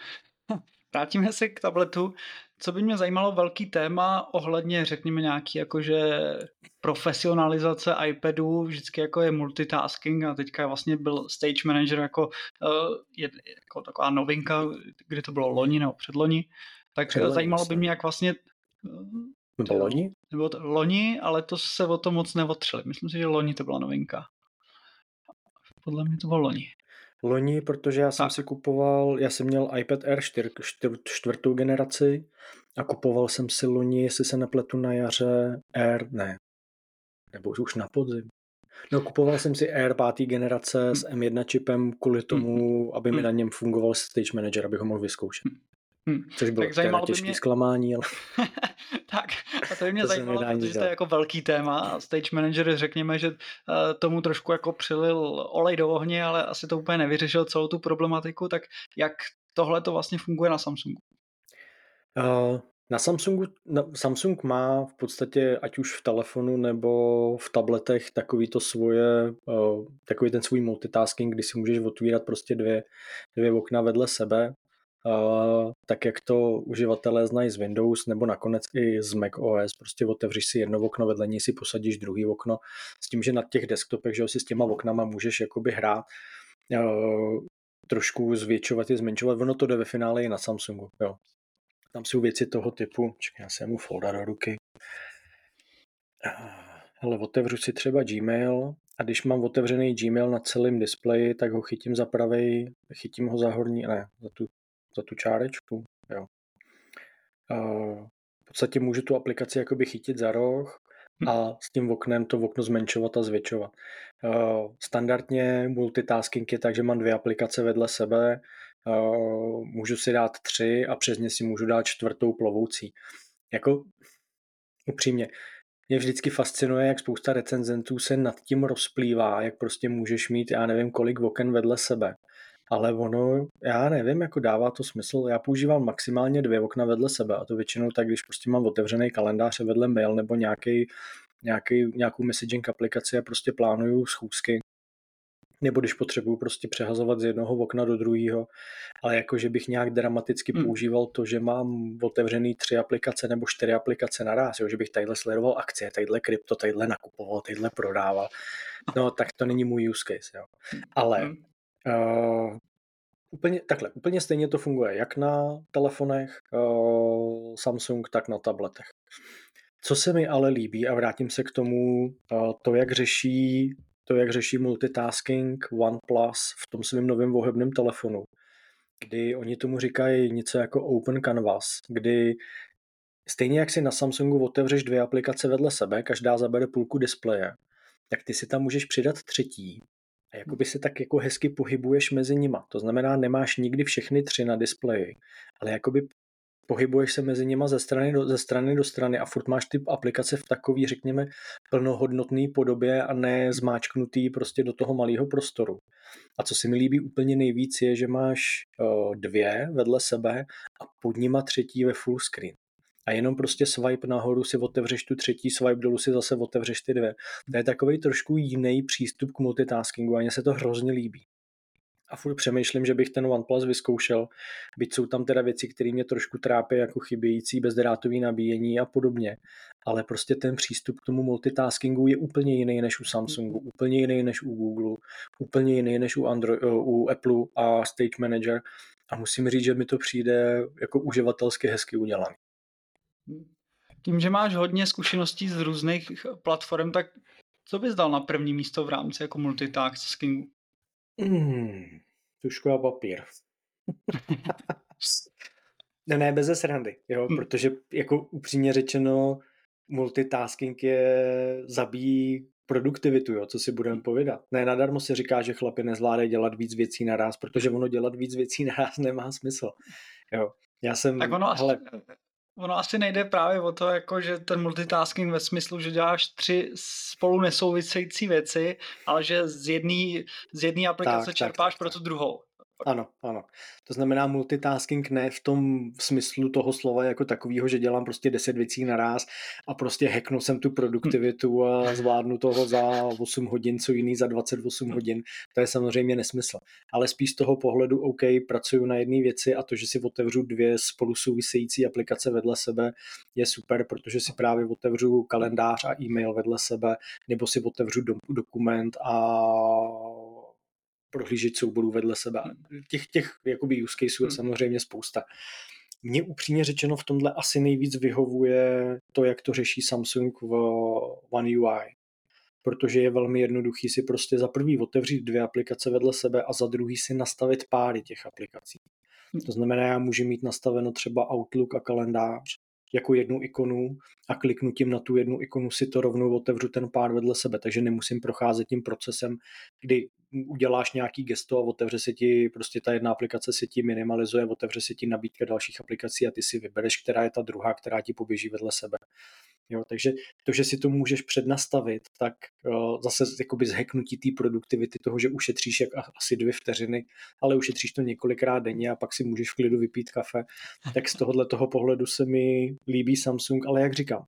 Vrátíme se k tabletu. Co by mě zajímalo, velký téma ohledně, řekněme, nějaký jakože profesionalizace iPadu, vždycky jako je multitasking a teďka vlastně byl Stage Manager jako, uh, je, jako taková novinka, kdy to bylo loni nebo předloni, tak předloni, zajímalo by mě, jak vlastně nebo loni? Nebo to, loni, ale to se o to moc neotřeli. Myslím si, že loni to byla novinka. Podle mě to bylo loni. Loni, protože já jsem tak. si kupoval, já jsem měl iPad Air 4, čtvrtou generaci a kupoval jsem si loni, jestli se nepletu na jaře, Air, ne, nebo už na podzim. No, kupoval jsem si Air pátý generace s M1 čipem kvůli tomu, aby mi na něm fungoval Stage Manager, abych ho mohl vyzkoušet. Hmm. Což bylo tak těžké mě... zklamání, ale... tak, a to by mě to zajímalo, protože to je jako velký téma a Stage Manager, řekněme, že uh, tomu trošku jako přilil olej do ohně, ale asi to úplně nevyřešil celou tu problematiku, tak jak tohle to vlastně funguje na Samsungu? Uh, Na Samsungu, na, Samsung má v podstatě, ať už v telefonu nebo v tabletech, takový to svoje, uh, takový ten svůj multitasking, kdy si můžeš otvírat prostě dvě, dvě okna vedle sebe, tak jak to uživatelé znají z Windows nebo nakonec i z Mac OS, prostě otevřeš si jedno okno, vedle něj si posadíš druhý okno, s tím, že na těch desktopech, že si s těma oknama můžeš jakoby hrát, trošku zvětšovat i zmenšovat, ono to jde ve finále i na Samsungu, jo. Tam jsou věci toho typu, čekaj, já si mu folder do ruky. Ale otevřu si třeba Gmail a když mám otevřený Gmail na celém displeji, tak ho chytím za pravej, chytím ho za horní, ne, za tu, za tu čárečku, jo. v podstatě můžu tu aplikaci jakoby chytit za roh a s tím oknem to okno zmenšovat a zvětšovat. Standardně multitasking je tak, že mám dvě aplikace vedle sebe, můžu si dát tři a přes ně si můžu dát čtvrtou plovoucí. Jako upřímně, mě vždycky fascinuje, jak spousta recenzentů se nad tím rozplývá, jak prostě můžeš mít, já nevím, kolik oken vedle sebe. Ale ono, já nevím, jako dává to smysl. Já používám maximálně dvě okna vedle sebe a to většinou tak, když prostě mám otevřený kalendář vedle mail nebo nějaký, nějaký, nějakou messaging aplikaci a prostě plánuju schůzky, nebo když potřebuju prostě přehazovat z jednoho okna do druhého, ale jako, že bych nějak dramaticky hmm. používal to, že mám otevřený tři aplikace nebo čtyři aplikace naraz, jo, že bych tadyhle sledoval akcie, tadyhle krypto, tadyhle nakupoval, tadyhle prodával, no tak to není můj use case, jo. Ale hmm. Uh, úplně, takhle, úplně stejně to funguje jak na telefonech uh, Samsung, tak na tabletech. Co se mi ale líbí, a vrátím se k tomu, uh, to, jak řeší to, jak řeší multitasking OnePlus v tom svém novém vohebném telefonu, kdy oni tomu říkají něco jako Open Canvas, kdy stejně jak si na Samsungu otevřeš dvě aplikace vedle sebe, každá zabere půlku displeje, tak ty si tam můžeš přidat třetí a jakoby se tak jako hezky pohybuješ mezi nima. To znamená, nemáš nikdy všechny tři na displeji, ale jakoby pohybuješ se mezi nimi ze strany do, ze strany, do strany a furt máš ty aplikace v takový, řekněme, plnohodnotný podobě a ne zmáčknutý prostě do toho malého prostoru. A co si mi líbí úplně nejvíc je, že máš uh, dvě vedle sebe a pod nima třetí ve full screen. A jenom prostě swipe nahoru si otevřeš tu třetí, swipe dolů si zase otevřeš ty dvě. To je takový trošku jiný přístup k multitaskingu a mně se to hrozně líbí a furt přemýšlím, že bych ten OnePlus vyzkoušel, byť jsou tam teda věci, které mě trošku trápí, jako chybějící bezdrátový nabíjení a podobně, ale prostě ten přístup k tomu multitaskingu je úplně jiný než u Samsungu, úplně jiný než u Google, úplně jiný než u, Android, eh, u Apple a Stage Manager a musím říct, že mi to přijde jako uživatelsky hezky udělaný. Tím, že máš hodně zkušeností z různých platform, tak co bys dal na první místo v rámci jako multitaskingu? Hmm, tušku a papír. ne, ne, bez srandy, jo, hmm. protože jako upřímně řečeno multitasking je zabíjí produktivitu, jo, co si budeme povídat. Ne, nadarmo se říká, že chlapi nezvládají dělat víc věcí naraz, protože ono dělat víc věcí naraz nemá smysl. Jo. Já jsem, tak ono hele, ono asi nejde právě o to, jako že ten multitasking ve smyslu, že děláš tři spolu nesouvisející věci, ale že z jedné z jedný aplikace tak, čerpáš tak, tak, pro tu druhou. Ano, ano. To znamená multitasking ne v tom smyslu toho slova jako takového, že dělám prostě 10 věcí naraz a prostě hacknu jsem tu produktivitu a zvládnu toho za 8 hodin, co jiný za 28 hodin. To je samozřejmě nesmysl. Ale spíš z toho pohledu, OK, pracuju na jedné věci a to, že si otevřu dvě spolu související aplikace vedle sebe, je super, protože si právě otevřu kalendář a e-mail vedle sebe, nebo si otevřu dokument a prohlížet souborů vedle sebe. Těch, těch jakoby use caseů je hmm. samozřejmě spousta. Mně upřímně řečeno v tomhle asi nejvíc vyhovuje to, jak to řeší Samsung v One UI. Protože je velmi jednoduchý si prostě za prvý otevřít dvě aplikace vedle sebe a za druhý si nastavit páry těch aplikací. Hmm. To znamená, já můžu mít nastaveno třeba Outlook a kalendář jako jednu ikonu a kliknutím na tu jednu ikonu si to rovnou otevřu ten pár vedle sebe, takže nemusím procházet tím procesem, kdy uděláš nějaký gesto a otevře se ti, prostě ta jedna aplikace se ti minimalizuje, otevře se ti nabídka dalších aplikací a ty si vybereš, která je ta druhá, která ti poběží vedle sebe. Jo, takže to, že si to můžeš přednastavit, tak uh, zase jakoby zheknutí té produktivity toho, že ušetříš jak asi dvě vteřiny, ale ušetříš to několikrát denně a pak si můžeš v klidu vypít kafe, tak z tohohle toho pohledu se mi líbí Samsung, ale jak říkám,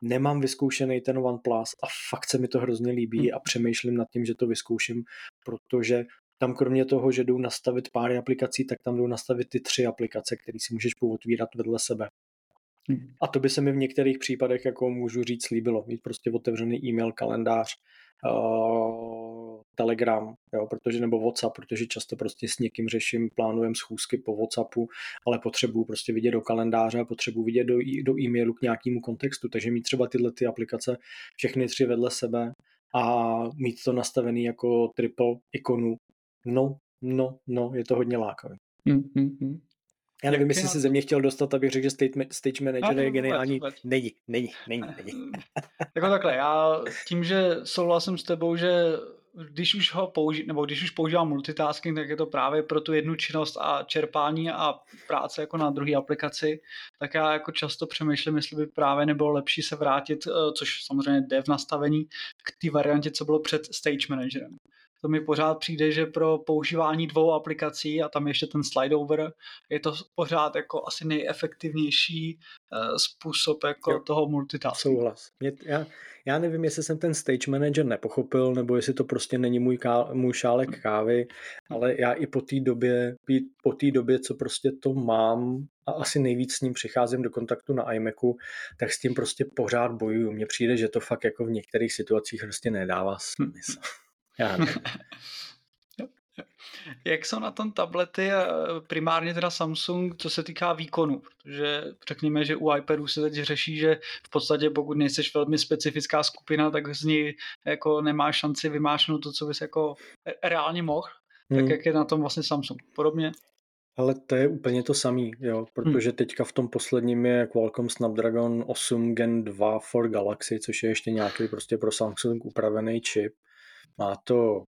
nemám vyzkoušený ten OnePlus a fakt se mi to hrozně líbí a přemýšlím nad tím, že to vyzkouším, protože tam kromě toho, že jdou nastavit pár aplikací, tak tam jdou nastavit ty tři aplikace, které si můžeš pootvírat vedle sebe. A to by se mi v některých případech, jako můžu říct, líbilo. Mít prostě otevřený e-mail, kalendář, uh, Telegram, jo, protože, nebo WhatsApp, protože často prostě s někým řeším, plánujem schůzky po WhatsAppu, ale potřebuju prostě vidět do kalendáře potřebuju vidět do, do e-mailu k nějakému kontextu, takže mít třeba tyhle ty aplikace všechny tři vedle sebe a mít to nastavený jako triple ikonu, no, no, no, je to hodně lákavý. Mm-hmm. Já nevím, jestli se ze mě chtěl dostat, abych řekl, že stage, stage manager je geniální. Není, není, není, není. jako takhle, já tím, že souhlasím s tebou, že když už ho použi- nebo když už používám multitasking, tak je to právě pro tu jednu činnost a čerpání a práce jako na druhé aplikaci, tak já jako často přemýšlím, jestli by právě nebylo lepší se vrátit, eh, což samozřejmě jde v nastavení, k té variantě, co bylo před Stage Managerem to mi pořád přijde, že pro používání dvou aplikací a tam ještě ten slide over, je to pořád jako asi nejefektivnější uh, způsob jako jo, toho multitaskingu. Souhlas. Mě, já, já nevím, jestli jsem ten stage manager nepochopil, nebo jestli to prostě není můj, ká, můj šálek kávy, ale já i po té době, po té době, co prostě to mám a asi nejvíc s ním přicházím do kontaktu na iMacu, tak s tím prostě pořád bojuju. Mně přijde, že to fakt jako v některých situacích prostě nedává smysl. Já Jak jsou na tom tablety primárně teda Samsung, co se týká výkonu? Protože řekněme, že u iPadu se teď řeší, že v podstatě pokud nejseš velmi specifická skupina, tak z ní jako nemáš šanci vymášnout to, co bys jako reálně mohl. Hmm. Tak jak je na tom vlastně Samsung? Podobně? Ale to je úplně to samý, jo, protože hmm. teďka v tom posledním je Qualcomm Snapdragon 8 Gen 2 for Galaxy, což je ještě nějaký prostě pro Samsung upravený čip. Má to,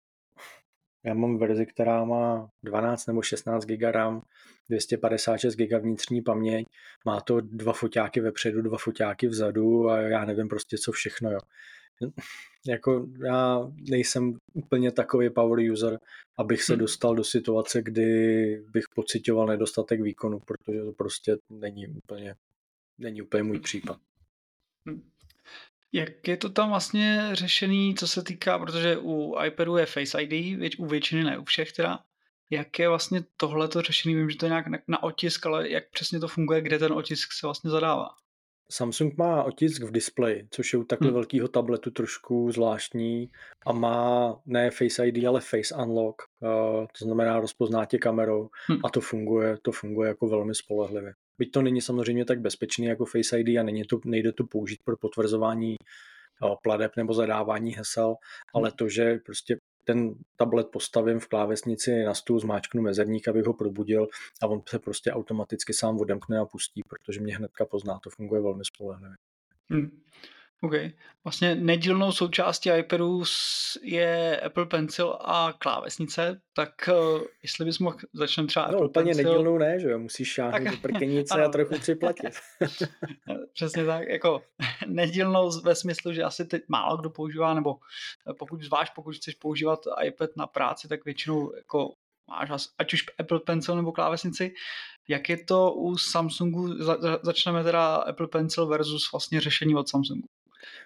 já mám verzi, která má 12 nebo 16 GB RAM, 256 GB vnitřní paměť, má to dva foťáky vepředu, dva foťáky vzadu a já nevím prostě co všechno, jo. jako já nejsem úplně takový power user, abych se hmm. dostal do situace, kdy bych pocitoval nedostatek výkonu, protože to prostě není úplně, není úplně můj případ. Hmm. Jak je to tam vlastně řešený, co se týká, protože u iPadu je Face ID, věč, u většiny ne u všech teda, jak je vlastně tohleto řešený, vím, že to je nějak na, na otisk, ale jak přesně to funguje, kde ten otisk se vlastně zadává? Samsung má otisk v displeji, což je u takhle hmm. velkého tabletu trošku zvláštní a má ne Face ID, ale Face Unlock, uh, to znamená rozpozná tě kamerou hmm. a to funguje, to funguje jako velmi spolehlivě. Byť to není samozřejmě tak bezpečný jako Face ID a není to, nejde to použít pro potvrzování pladeb nebo zadávání hesel, ale to, že prostě ten tablet postavím v klávesnici na stůl, zmáčknu mezerník, abych ho probudil a on se prostě automaticky sám odemkne a pustí, protože mě hnedka pozná, to funguje velmi spolehlivě. Hmm. OK. Vlastně nedílnou součástí iPadu je Apple Pencil a klávesnice, tak uh, jestli bys mohl, začneme třeba no, Apple úplně Pencil. nedílnou ne, že jo, musíš šáhnout do prkenice a trochu připlatit. Přesně tak, jako nedílnou ve smyslu, že asi teď málo kdo používá, nebo pokud zvlášť, pokud chceš používat iPad na práci, tak většinou jako máš ať už Apple Pencil nebo klávesnici. Jak je to u Samsungu? Za, začneme teda Apple Pencil versus vlastně řešení od Samsungu.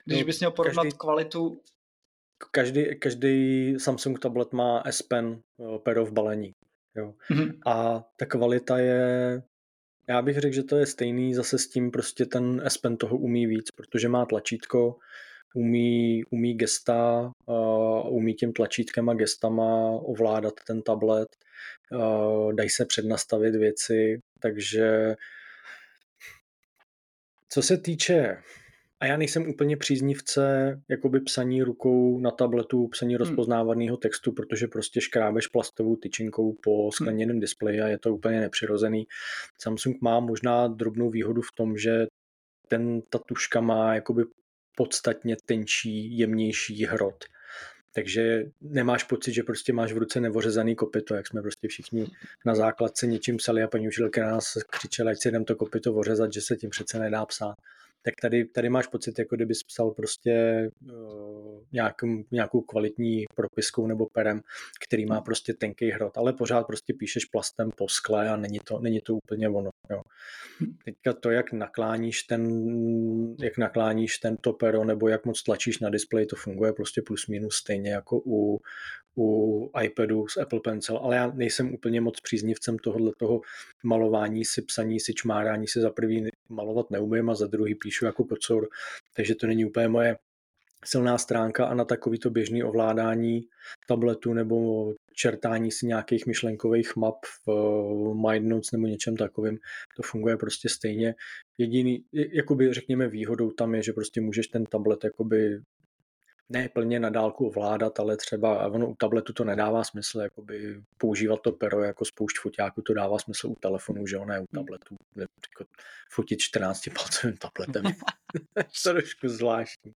Když no, bys měl porovnat každý, kvalitu... Každý, každý Samsung tablet má S Pen pero v balení. Jo. Mm-hmm. A ta kvalita je, já bych řekl, že to je stejný, zase s tím prostě ten S Pen toho umí víc, protože má tlačítko, umí, umí gesta, uh, umí tím tlačítkem a gestama ovládat ten tablet, uh, dají se přednastavit věci, takže co se týče a já nejsem úplně příznivce jakoby psaní rukou na tabletu, psaní hmm. rozpoznávaného textu, protože prostě škrábeš plastovou tyčinkou po hmm. skleněném hmm. displeji a je to úplně nepřirozený. Samsung má možná drobnou výhodu v tom, že ten, ta tuška má jakoby podstatně tenčí, jemnější hrot. Takže nemáš pocit, že prostě máš v ruce nevořezaný kopito, jak jsme prostě všichni na základce něčím psali a paní učitelka nás křičela, ať si jdem to kopito vořezat, že se tím přece nedá psát tak tady, tady máš pocit, jako kdybys psal prostě uh, nějakou, nějakou kvalitní propiskou nebo perem, který má prostě tenký hrot, ale pořád prostě píšeš plastem po skle a není to, není to úplně ono. Jo. Teďka to, jak nakláníš ten, jak nakláníš ten to pero, nebo jak moc tlačíš na displej, to funguje prostě plus minus stejně jako u, u iPadu s Apple Pencil, ale já nejsem úplně moc příznivcem tohohle toho malování si, psaní si, čmárání si za prvý malovat neumím a za druhý píšu jako kocor, takže to není úplně moje silná stránka a na takovýto běžný ovládání tabletu nebo čertání si nějakých myšlenkových map v MindNotes nebo něčem takovým, to funguje prostě stejně. Jediný, jakoby řekněme výhodou tam je, že prostě můžeš ten tablet jakoby ne plně na dálku ovládat, ale třeba ono u tabletu to nedává smysl, jakoby používat to pero jako spoušť foťáku, to dává smysl u telefonu, že ne u tabletu. Jako fotit 14 palcovým tabletem. to trošku zvláštní.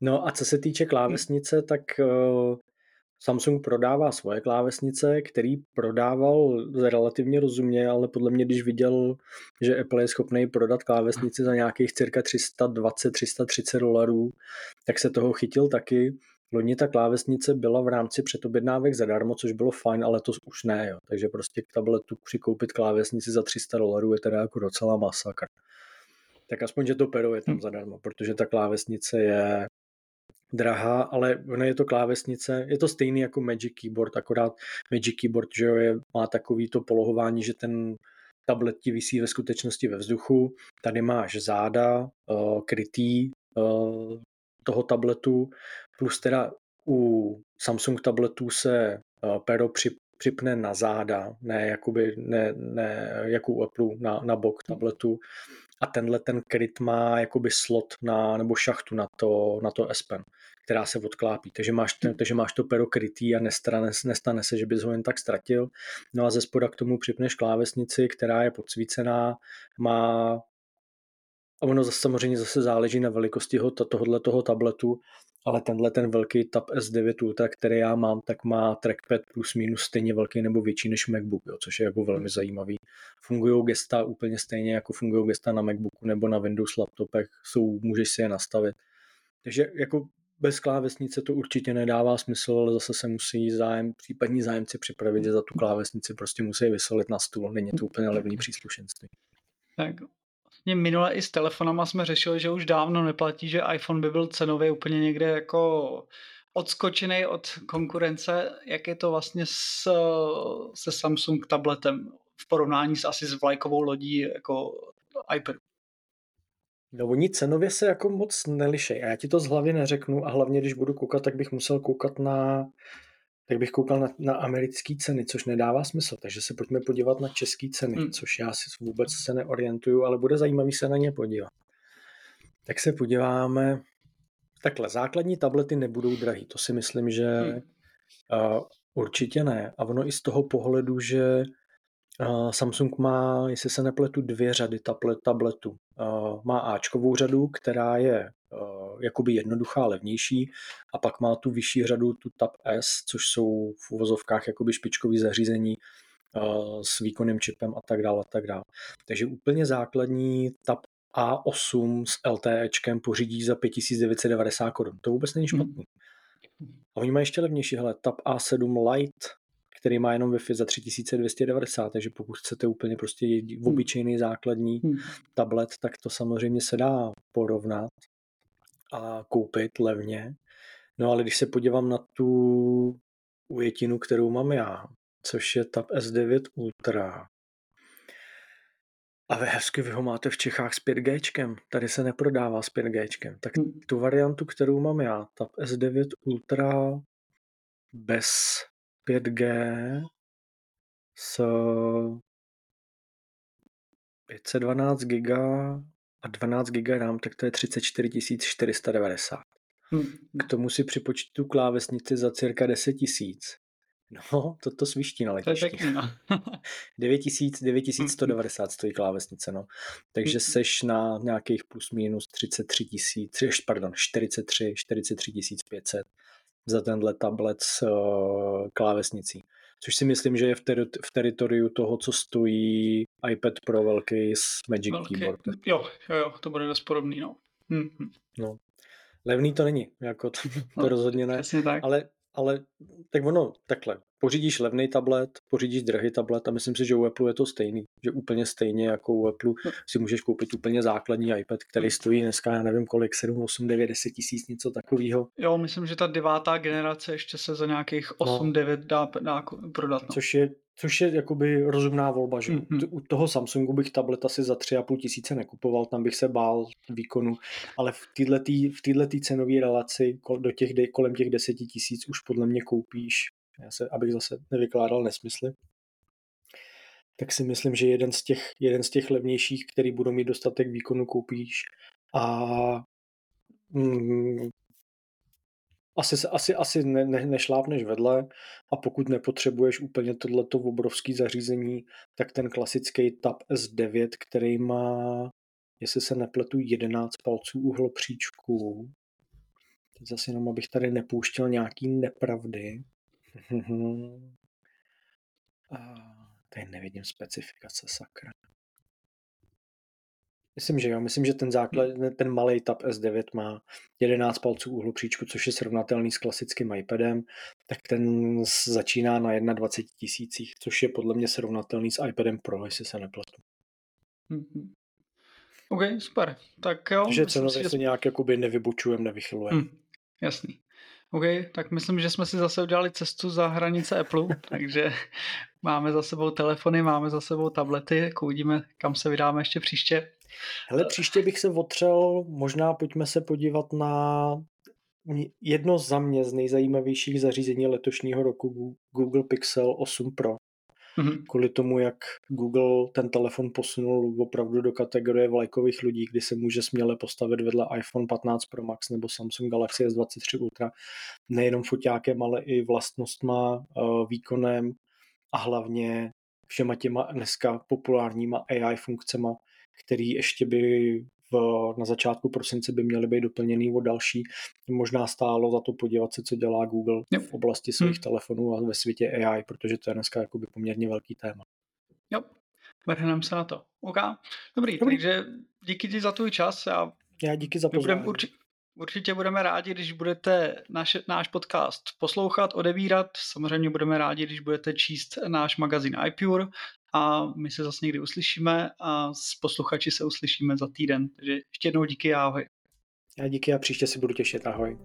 No a co se týče klávesnice, tak uh, Samsung prodává svoje klávesnice, který prodával relativně rozumně, ale podle mě, když viděl, že Apple je schopný prodat klávesnici za nějakých cirka 320-330 dolarů, tak se toho chytil taky. Loni ta klávesnice byla v rámci předobjednávek zadarmo, což bylo fajn, ale to už ne. Jo. Takže prostě k tabletu přikoupit klávesnici za 300 dolarů je teda jako docela masakr. Tak aspoň, že to pero je tam hm. zadarmo, protože ta klávesnice je drahá, ale ono je to klávesnice, je to stejný jako Magic Keyboard, akorát Magic Keyboard že jo, je, má takový to polohování, že ten tablet ti vysí ve skutečnosti ve vzduchu, tady máš záda uh, krytý uh, toho tabletu, plus teda u Samsung tabletů se uh, pero při, připne na záda, ne, jakoby, ne, ne jako u Apple na, na bok tabletu a tenhle ten kryt má jakoby slot na, nebo šachtu na to, na to S Pen, která se odklápí. Takže máš, ten, takže máš to pero krytý a nestane, nestane se, že bys ho jen tak ztratil. No a ze spoda k tomu připneš klávesnici, která je podsvícená, má a ono zase samozřejmě zase záleží na velikosti tohohle toho tabletu, ale tenhle ten velký Tab S9 Ultra, který já mám, tak má trackpad plus minus stejně velký nebo větší než MacBook, jo, což je jako velmi zajímavý. Fungují gesta úplně stejně, jako fungují gesta na MacBooku nebo na Windows laptopech, jsou, můžeš si je nastavit. Takže jako bez klávesnice to určitě nedává smysl, ale zase se musí zájem, případní zájemci připravit, že za tu klávesnici prostě musí vysolit na stůl. Není to úplně levný příslušenství. Tak Vlastně minule i s telefonama jsme řešili, že už dávno neplatí, že iPhone by byl cenově úplně někde jako odskočený od konkurence. Jak je to vlastně s, se Samsung tabletem v porovnání s asi s vlajkovou lodí jako iPad? No oni cenově se jako moc nelišej a já ti to z hlavy neřeknu a hlavně když budu koukat, tak bych musel koukat na tak bych koukal na, na americké ceny, což nedává smysl. Takže se pojďme podívat na české ceny, hmm. což já si vůbec se neorientuju, ale bude zajímavý se na ně podívat. Tak se podíváme. Takhle, základní tablety nebudou drahý, to si myslím, že hmm. uh, určitě ne. A ono i z toho pohledu, že uh, Samsung má, jestli se nepletu, dvě řady tablet, tabletů. Uh, má Ačkovou řadu, která je jakoby jednoduchá, levnější a pak má tu vyšší řadu, tu Tab S, což jsou v uvozovkách jakoby špičkový zařízení uh, s výkonným čipem a tak dále a tak dále. Takže úplně základní Tab A8 s LTEčkem pořídí za 5990 korun. To vůbec není hmm. špatný. A oni mají ještě levnější, hele, Tab A7 Lite který má jenom Wi-Fi za 3290, takže pokud chcete úplně prostě hmm. obyčejný základní hmm. tablet, tak to samozřejmě se dá porovnat a koupit levně. No ale když se podívám na tu ujetinu, kterou mám já, což je Tab S9 Ultra, a ve hezky vy ho máte v Čechách s 5G, tady se neprodává s 5G, tak hmm. tu variantu, kterou mám já, Tab S9 Ultra bez 5G s 512 GB a 12 GB RAM, tak to je 34 490. Hmm. K tomu si připočtu klávesnici za cirka 10 tisíc. No, to to sviští na letišti. 9000, 9190 stojí klávesnice, no. Takže hmm. seš na nějakých plus minus 33 tisíc, pardon, 43, 43 500 za tenhle tablet s uh, klávesnicí. Což si myslím, že je v, teri- v teritoriu toho, co stojí iPad Pro velký s Magic velký. Keyboard. Jo, jo, jo, to bude dost podobný, no. Mm-hmm. no. Levný to není, jako to, to no, rozhodně ne, tak. ale, ale tak ono, takhle, pořídíš levný tablet, pořídíš drahý tablet a myslím si, že u Apple je to stejný, že úplně stejně jako u Apple no. si můžeš koupit úplně základní iPad, který stojí dneska, já nevím kolik, 7, 8, 9, 10 tisíc, něco takového. Jo, myslím, že ta devátá generace ještě se za nějakých 8, no. 9 dá, dá prodat. No. Což je Což je jakoby rozumná volba, že mm-hmm. u toho Samsungu bych tablet asi za 3,5 tisíce nekupoval, tam bych se bál výkonu, ale v této v cenové relaci do těch, kolem těch 10 tisíc už podle mě koupíš. Já se, abych zase nevykládal nesmysly, tak si myslím, že jeden z těch, jeden z těch levnějších, který budou mít dostatek výkonu, koupíš. A mm, asi, asi, asi ne, ne, nešlápneš vedle a pokud nepotřebuješ úplně tohleto obrovské zařízení, tak ten klasický Tab S9, který má, jestli se nepletu, 11 palců uhlopříčku. Teď zase jenom, abych tady nepouštěl nějaký nepravdy. A tady nevidím specifikace, sakra. Myslím, že jo. Myslím, že ten základ, ten malý Tab S9 má 11 palců uhlopříčku, což je srovnatelný s klasickým iPadem, tak ten začíná na 21 tisících, což je podle mě srovnatelný s iPadem Pro, jestli se nepletu. Mm-hmm. OK, super. Tak jo. Takže cenově se nějak jakoby nevybučujeme, nevychylujeme. Mm, jasný. OK, tak myslím, že jsme si zase udělali cestu za hranice Apple, takže máme za sebou telefony, máme za sebou tablety, uvidíme, kam se vydáme ještě příště. Hele, příště bych se otřel, možná pojďme se podívat na jedno za mě z nejzajímavějších zařízení letošního roku Google Pixel 8 Pro. Mm-hmm. Kvůli tomu, jak Google ten telefon posunul opravdu do kategorie vlajkových lidí, kdy se může směle postavit vedle iPhone 15 Pro Max nebo Samsung Galaxy S23 Ultra nejenom foťákem, ale i vlastnostma, eh, výkonem a hlavně všema těma dneska populárníma AI funkcema, který ještě by v, na začátku prosince by měly být doplněný o další. Možná stálo za to podívat se, co dělá Google yep. v oblasti svých hmm. telefonů a ve světě AI, protože to je dneska jakoby poměrně velký téma. Jo, vrhneme se na to. OK, dobrý, dobrý. takže díky ti za tvůj čas. Já, Já díky za pozvání. Urči, určitě budeme rádi, když budete naš, náš podcast poslouchat, odebírat. Samozřejmě budeme rádi, když budete číst náš magazín iPure a my se zase někdy uslyšíme a s posluchači se uslyšíme za týden. Takže ještě jednou díky a ahoj. Já díky a příště si budu těšit. Ahoj.